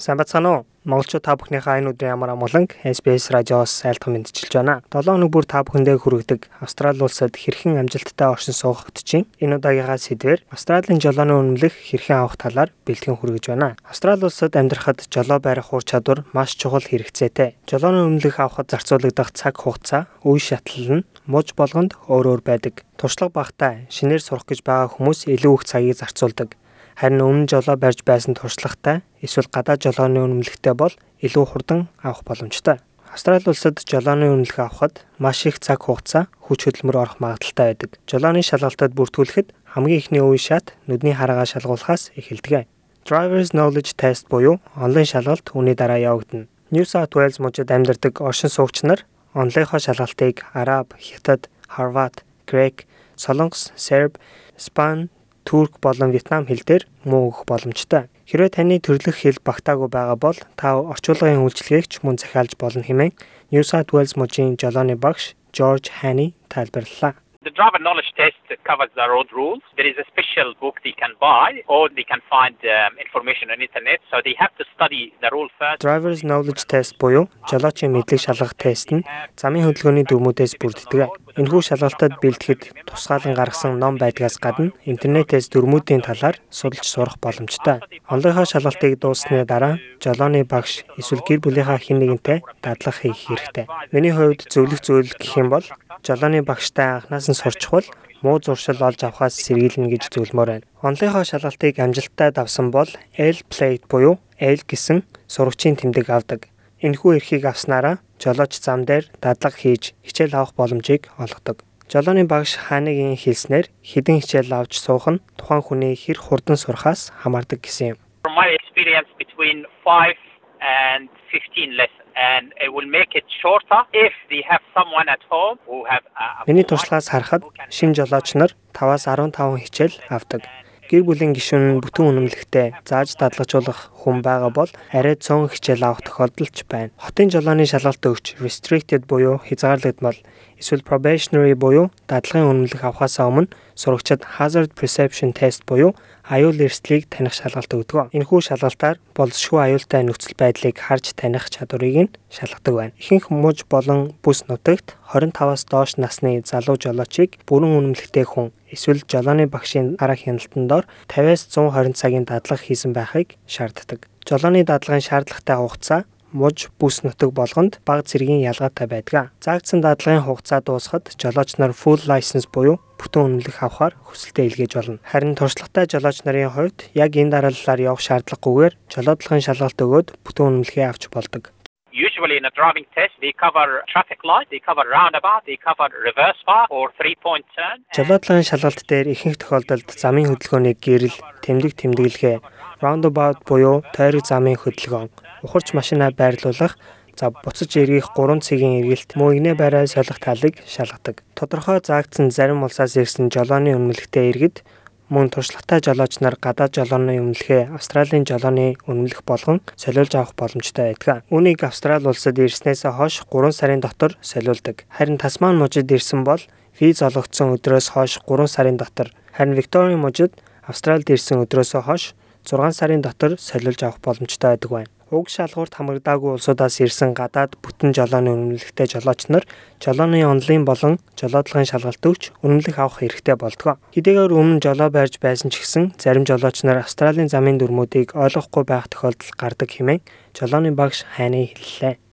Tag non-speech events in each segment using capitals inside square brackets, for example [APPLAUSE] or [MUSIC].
Сайн бацгаана уу? Монголчууд та бүхнийхээ энэ өдрийн ямар амгаланг SBS радиоос айлтган мэдчилж байна. 7 өнөг бүр та бүхэндээ хүргэдэг Австрали улсад хэрхэн амжилттай оршин суух хөтжийн энэ удаагийнхаа сэдвэр Австралийн жолооны үнэмлэх хэрхэн авах талаар бэлтгэн хүргэж байна. Австрали улсад амьдрахад жолоо барих ур чадвар маш чухал хэрэгцээтэй. Жолооны үнэмлэх авахд зарцуулагдах цаг хугацаа, үе шатлал нь муж болгонд өөр өөр байдаг. Туршлага багтаа шинээр сурах гэж байгаа хүмүүс илүү их цагийг зарцуулдаг. Харин өмнө жолоо барьж байсан туршлагатай эсвэл гадаад жолооны үнэмлэхтэй бол илүү хурдан авах боломжтой. Австрали улсад жолооны үнэлэх авахд маш их цаг хугацаа хүч хөдөлмөр орох магадaltaй байдаг. Жолооны шалгалтад бүртгүүлэхэд хамгийн ихний үе шат нүдний хараагаа шалгуулахаас эхэлдэг. Driver's Knowledge Test буюу онлайн шалгалт үүний дараа явагдана. New South Wales мужид амьдардаг оршин суугч нар онлайнхоо шалгалтыг Араб, Хятад, Хорват, Грек, Солонгос, Серб, Испани, турк болон вьетнам хэл дээр муу өгөх боломжтой. Хэрвээ таны төрлөх хэл багтаагүй байгаа бол та орчуулгын үйлчилгээг ч мөн захиалж болно хэмээн New South Wales мужийн жолооны багш George Haney тайлбарллаа. The driver knowledge test covers the road rules. There is a special book they can buy or they can find um, information on internet. So they have to study the rule first. Driver's knowledge test буюу жолоочийн мэдлэг шалгах тест нь замын хөдөлгөөний дүрмүүдээс бүрддэг. Энэхүү шалгалтад бэлтгэхэд тусгаалan гаргасан ном байдгаас гадна интернетээс дүрмүүдийн талаар судалж сурах боломжтой. Онлынхаа шалгалтыг дууссаны дараа жолооны багш эсвэл гэр бүлийнхаа хэн нэгэнтэй дадлага хийх хэрэгтэй. Миний хувьд зөвлөх зүйл гэх юм бол жолооны багштай анхнаас нь сурчвал муу зуршил олж авахаас сэргийлнэ гэж зөвлөмөр байна. Онлынхоо шалгалтыг амжилттай давсан бол L plate буюу L гэсэн сурагчийн тэмдэг авдаг. Энэхүү эрхийг авснараа жолооч зам дээр дадлага хийж хичээл авах боломжийг олгодог. Жолооны багш хааныгийн хэлснээр хідэн хичээл авч суух нь тухайн хүний хэр хурдан сурахаас хамаардаг гэсэн юм. My experience between 5 and 15 lessons and it will make it shorter if they have someone at home who have Миний туршлагаас харахад шинэ жолооч нар 5-аас 15 хичээл авдаг. Гэр бүлийн гишүүн бүтэн үнэмлэхтэй зааж дадлагжуулах хүн байгаа бол арай цөөн хичээл авах тохиолдол ч байна. Хотын жолооны шалгалт өгч restricted буюу хязгаарлагдмал эсвэл probationary буюу дадлагын үнэмлэх авахаас өмнө сурагчид hazard perception test буюу аюул эрсдлийг таних шалгалт өгдөг. Энэхүү шалгалтаар болзошгүй аюултай нөхцөл байдлыг харж таних чадварыг нь шалгадаг байна. Ихэнх муж болон бүс нутагт 25-аас доош насны залуу жолоочийг бүрэн үнэмлэхтэй хүн эсвэл жолооны багшийн арга хяналтанд дор 50-аас 120 цагийн дадлага хийсэн байхыг шаарддаг. Жолооны дадлагын шаардлагатай хугацаа муж бүс нутаг болгонд бага зэргийн ялгаатай байдаг. Заагдсан дадлагын хугацаа дуусахад жолооч нар full license буюу бүтэн үнэлэх авахар хүсэлтээ илгээж болно. Харин туршлагатай жолооч нарын хувьд яг энэ дараалалаар явах шаардлагагүйгээр жолоодлагын шалгалт өгөөд бүтэн үнэлгээ авч болдог. Usually in a driving test, they cover traffic light, they cover roundabout, they cover reverse park or three point turn. Жолоодлагын шалгалт дээр ихэнх тохиолдолд замын хөдөлгөөний гэрэл, тэмдэг тэмдэглэгээ, roundabout буюу тойрог замын хөдөлгөөн, ухарч машинаа байрлуулах За буцаж эргэх 3 цагийн эргэлт мөнгөнэ байраа солих талыг шалгадаг. Тодорхой заагдсан зарим улсаас ирсэн жолооны үнэмлэхтэй иргэд мөн туршлагатай жолооч нар гадаад жолооны үнэмлэхээ Австралийн жолооны үнэмлэх болгон солиулж авах боломжтой байдаг. Үүнийг Австрали улсад ирснээс хойш 3 сарын дотор солиулдаг. Харин Тасман мужид ирсэн бол виз олгогдсон өдрөөс хойш 3 сарын дотор, харин Викторийн мужид Австралид ирсэн өдрөөс хойш 6 сарын дотор солиулж авах боломжтой байдаг байна. Уг шалгуурт хамрагдаагүй улсуудаас ирсэн гадаад бүтэн жолооны үнэмлэхтэй жолооч нар жолооны онлайн болон жолоодлагын шалгалт өгч үнэмлэх авах хэрэгтэй болдог. Хэдийгээр өмнө жолоо барьж байсан ч гэсэн зарим жолооч нар Австралийн замын дүрмүүдийг ойлгохгүй байх тохиолдол гардаг хэмээн жолооны багш хайны хэллээ.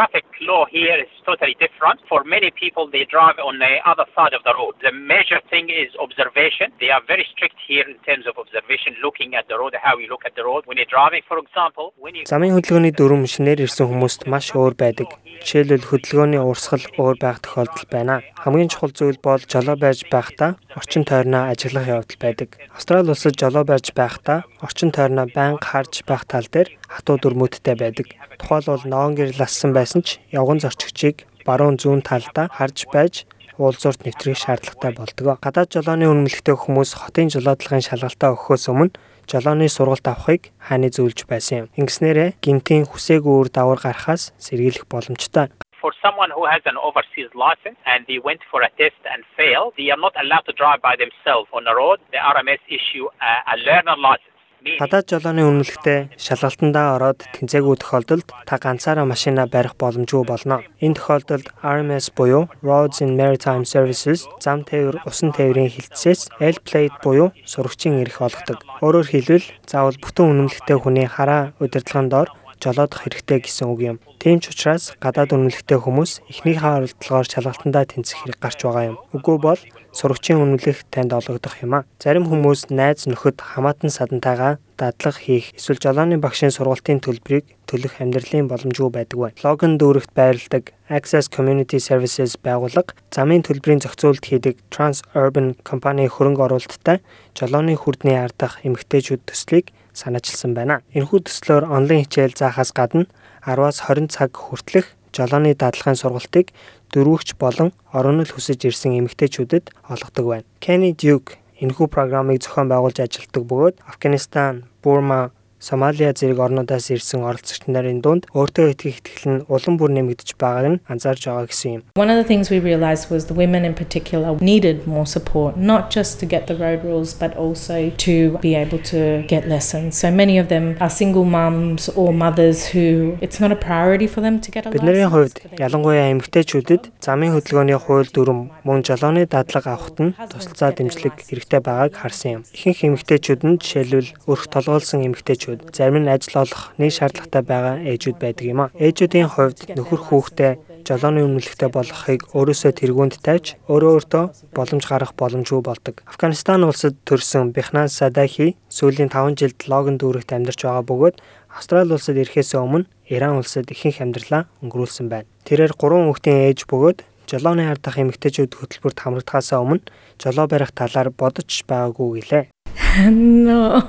Traffic law here is totally different. For many people, they drive on the other side of the road. The major thing is observation. They are very strict here in terms of observation, looking at the road, how you look at the road. When you're driving, for example, when you... Замын хөдөлгөөний дүрм шинээр ирсэн хүмүүст маш өөр байдаг. Жишээлбэл хөдөлгөөний урсгал өөр байх тохиолдол байна. Хамгийн чухал зүйл бол жолоо байж байхдаа орчин тойрноо ажиглах явдал байдаг. Австрали улсад жолоо барьж байхдаа орчин тойрноо байнга харж байх тал дээр хатуу дүрмүүдтэй байдаг. Тухайлбал ноон гэрэл ассан байсан ч явган зорчигчийг баруун зүүн талдаа харж байж уулзуурт нэвтрэх шаардлагатай болдог. Гадаад жолооны үнэмлэхтэй хүмүүс хотын жолоодлагын шалгалтаа өгөхөөс өмнө жолооны сургалт авахыг хааны зөвлөж байсан юм. Ингэснээрээ гинтийн хүсээгүй үр дагавар гарахаас сэргийлэх боломжтой for someone who has an overseas license and they went for a test and failed, they are not allowed to drive by themselves on the road. The RMS issue a, a learner license. Гадаад жолооны үнэлэхдээ шалгалтандаа ороод тэнцээгүй тохиолдолд та ганцаараа машинаа барих боломжгүй болно. Энэ тохиолдолд RMS буюу Roads and Maritime Services зам тээвэр усан тээврийн хилцээс L-plate буюу сурагчийн эрх олгодог. Өөрөөр хэлбэл заавал бүтэн үнэмлэхтэй хүний хараа удирдлагын доор жолоодох хэрэгтэй гэсэн үг юм. Тийм ч учраас гадаад үнэлэхтэй хүмүүс эхнийхээ оролдлогоор шалгалтандаа тэнцэх хэрэг гарч байгаа юм. Үгүй бол сурагчийн үнэлэх танд ологдох юм а. Зарим хүмүүс найз нөхөд хамаатан садантайгаа дадлага хийх эсвэл жолооны багшийн сургалтын төлбөрийг төлөх амьдралын боломжгүй байдаг бай. Логан дүүрэгт байрладаг Access Community Services байгууллага замын төлбөрийн зохицуулалт хийдэг Trans-Urban компани хөрөнгө оруулалттай жолооны хүрдний ардах эмэгтэйчүүд төслийг санаачилсан байна. Энэхүү төслөөр онлайн хичээл заахаас гадна 10-аас 20 цаг хүртэлх жолооны дадлагын сургалтыг дөрвөгч болон орон нөл хүсэж ирсэн эмэгтэйчүүдэд олгодог байна. Kenny Duke энэхүү программыг зохион байгуулж ажилладаг бөгөөд Афганистан, Бурма, Сомалиа зэрэг орнуудаас ирсэн оролцогч нарын дунд өөртөө итгэх итгэл нь улам бүр нэмэгдэж байгааг нь анзаарж байгаа гэсэн юм. One of the things we realized was the women in particular needed more support, not just to get the road rules but also to be able to get lessons. So many of them are single moms or mothers who it's not a priority for them to get a license. Бидний хувьд ялангуяа эмэгтэйчүүдэд замын хөдөлгөөний хууль дүрм мөн жолооны дадлага авахт нь тусалцаа дэмжлэг хэрэгтэй байгааг харсан юм. Ихэнх эмэгтэйчүүд нь жишээлбэл өрх толгойлсон эмэгтэйчүүд ээжүүд, зарим нь ажил олох нэг шаардлагатай байгаа ээжүүд байдаг юм а. Ээжүүдийн хувьд нөхөр хүүхдээ жолооны үнэлэхтэй болохыг өөрөөсөө тэргуунд тавьж өөрөө өөртөө боломж гарах боломжгүй болдог. Афганистан улсад төрсэн Бихнан Садахи сүүлийн 5 жилд логон дүүрэгт амьдарч байгаа бөгөөд Австрали улсад ирэхээс өмнө Иран улсад ихэнх амьдралаа өнгөрүүлсэн байна. Тэрээр 3 хүүхдийн ээж бөгөөд жолооны ардах эмэгтэйчүүд хөтөлбөрт хамрагдахаас өмнө жолоо барих талаар бодож байгаагүй гэлээ. [LAUGHS] No.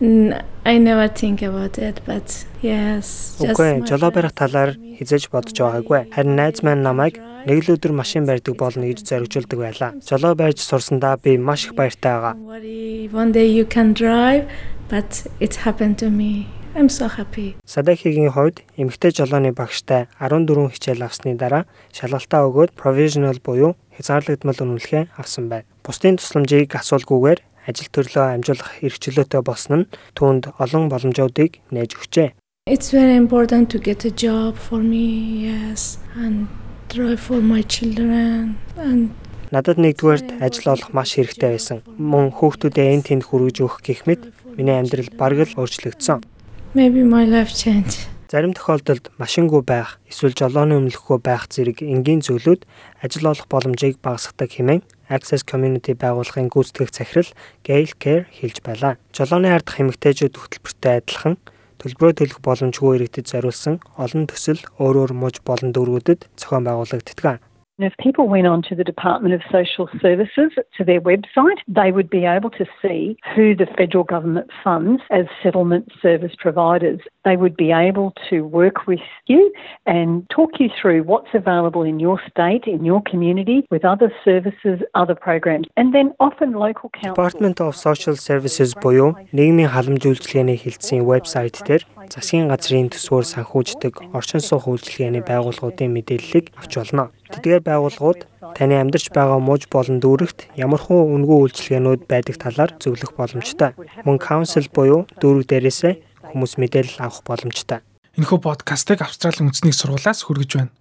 I never think about it but yes. Үгүй жолоо барих талаар хизээж бодож байгаагүй. Харин найз маань намайг нэг л өдөр машин барьдаг болно гэж зоригжуулдаг байлаа. Жолоо барьж сурсандаа би маш их баяртай байгаа. One day you can drive but it happened to me. I'm so happy. Садахигийн хувьд эмэгтэй жолооны багштай 14 хичээл авсны дараа шалгалтаа өгөөд provisional буюу хязгаарлагдмал үнэлгээ авсан байна. Бусдын тусламжийг асуулгүйгээр ажил төрлөө амжуулах эрхчлөөтэй болсон нь түүнд олон боломжуудыг нээж өгчээ. It's very important to get a job for me, yes, and drive for my children and Надад нэгдүгээрт ажил олох маш хэрэгтэй байсан. Мөн хүүхдүүдэд энэ тэнд хүргэж өгөх гэх мэт миний амьдрал бараг л өөрчлөгдсөн. Maybe my life change. Зарим тохиолдолд машингүй байх, эсвэл жолооны өмнөлөхгүй байх зэрэг энгийн зүйлүүд ажил олох боломжийг багасгадаг хэмээн Access Community байгууллагын гүйцэтгэх захирал Gail Care хэлж байлаа. Жолооны ардах эмэгтэйчүүд хөтөлбөртэй адилхан төлбөрөө төлөх боломжгүй иргэдэд зориулсан олон төсөл өөр өөр муж болон дөрвүүдэд зохион байгуулагддаг. If people went on to the Department of Social Services to their website, they would be able to see who the federal government funds as settlement service providers. They would be able to work with you and talk you through what's available in your state, in your community, with other services, other programs. And then often local council Department of Social Services буюу нийгмийн халамж үйлчилгээний хэлтсийн вебсайт дээр засгийн газрын төсвөөр санхүүждэг орчин суух үйлчилгээний байгууллагуудын мэдээллийг авч болно. Тэдгээр байгууллагууд таны амьдарч байгаа мууж болон дүүрэгт ямархуу үнгүй үйлчилгээнүүд байдаг талаар зөвлөх боломжтой. Мөн council буюу дүүрэг дээрээсээ хүмүүс мэдээлэл авах боломжтой. Энэхүү подкастыг Австралийн үндэсний сургуулиас хүргэж байна.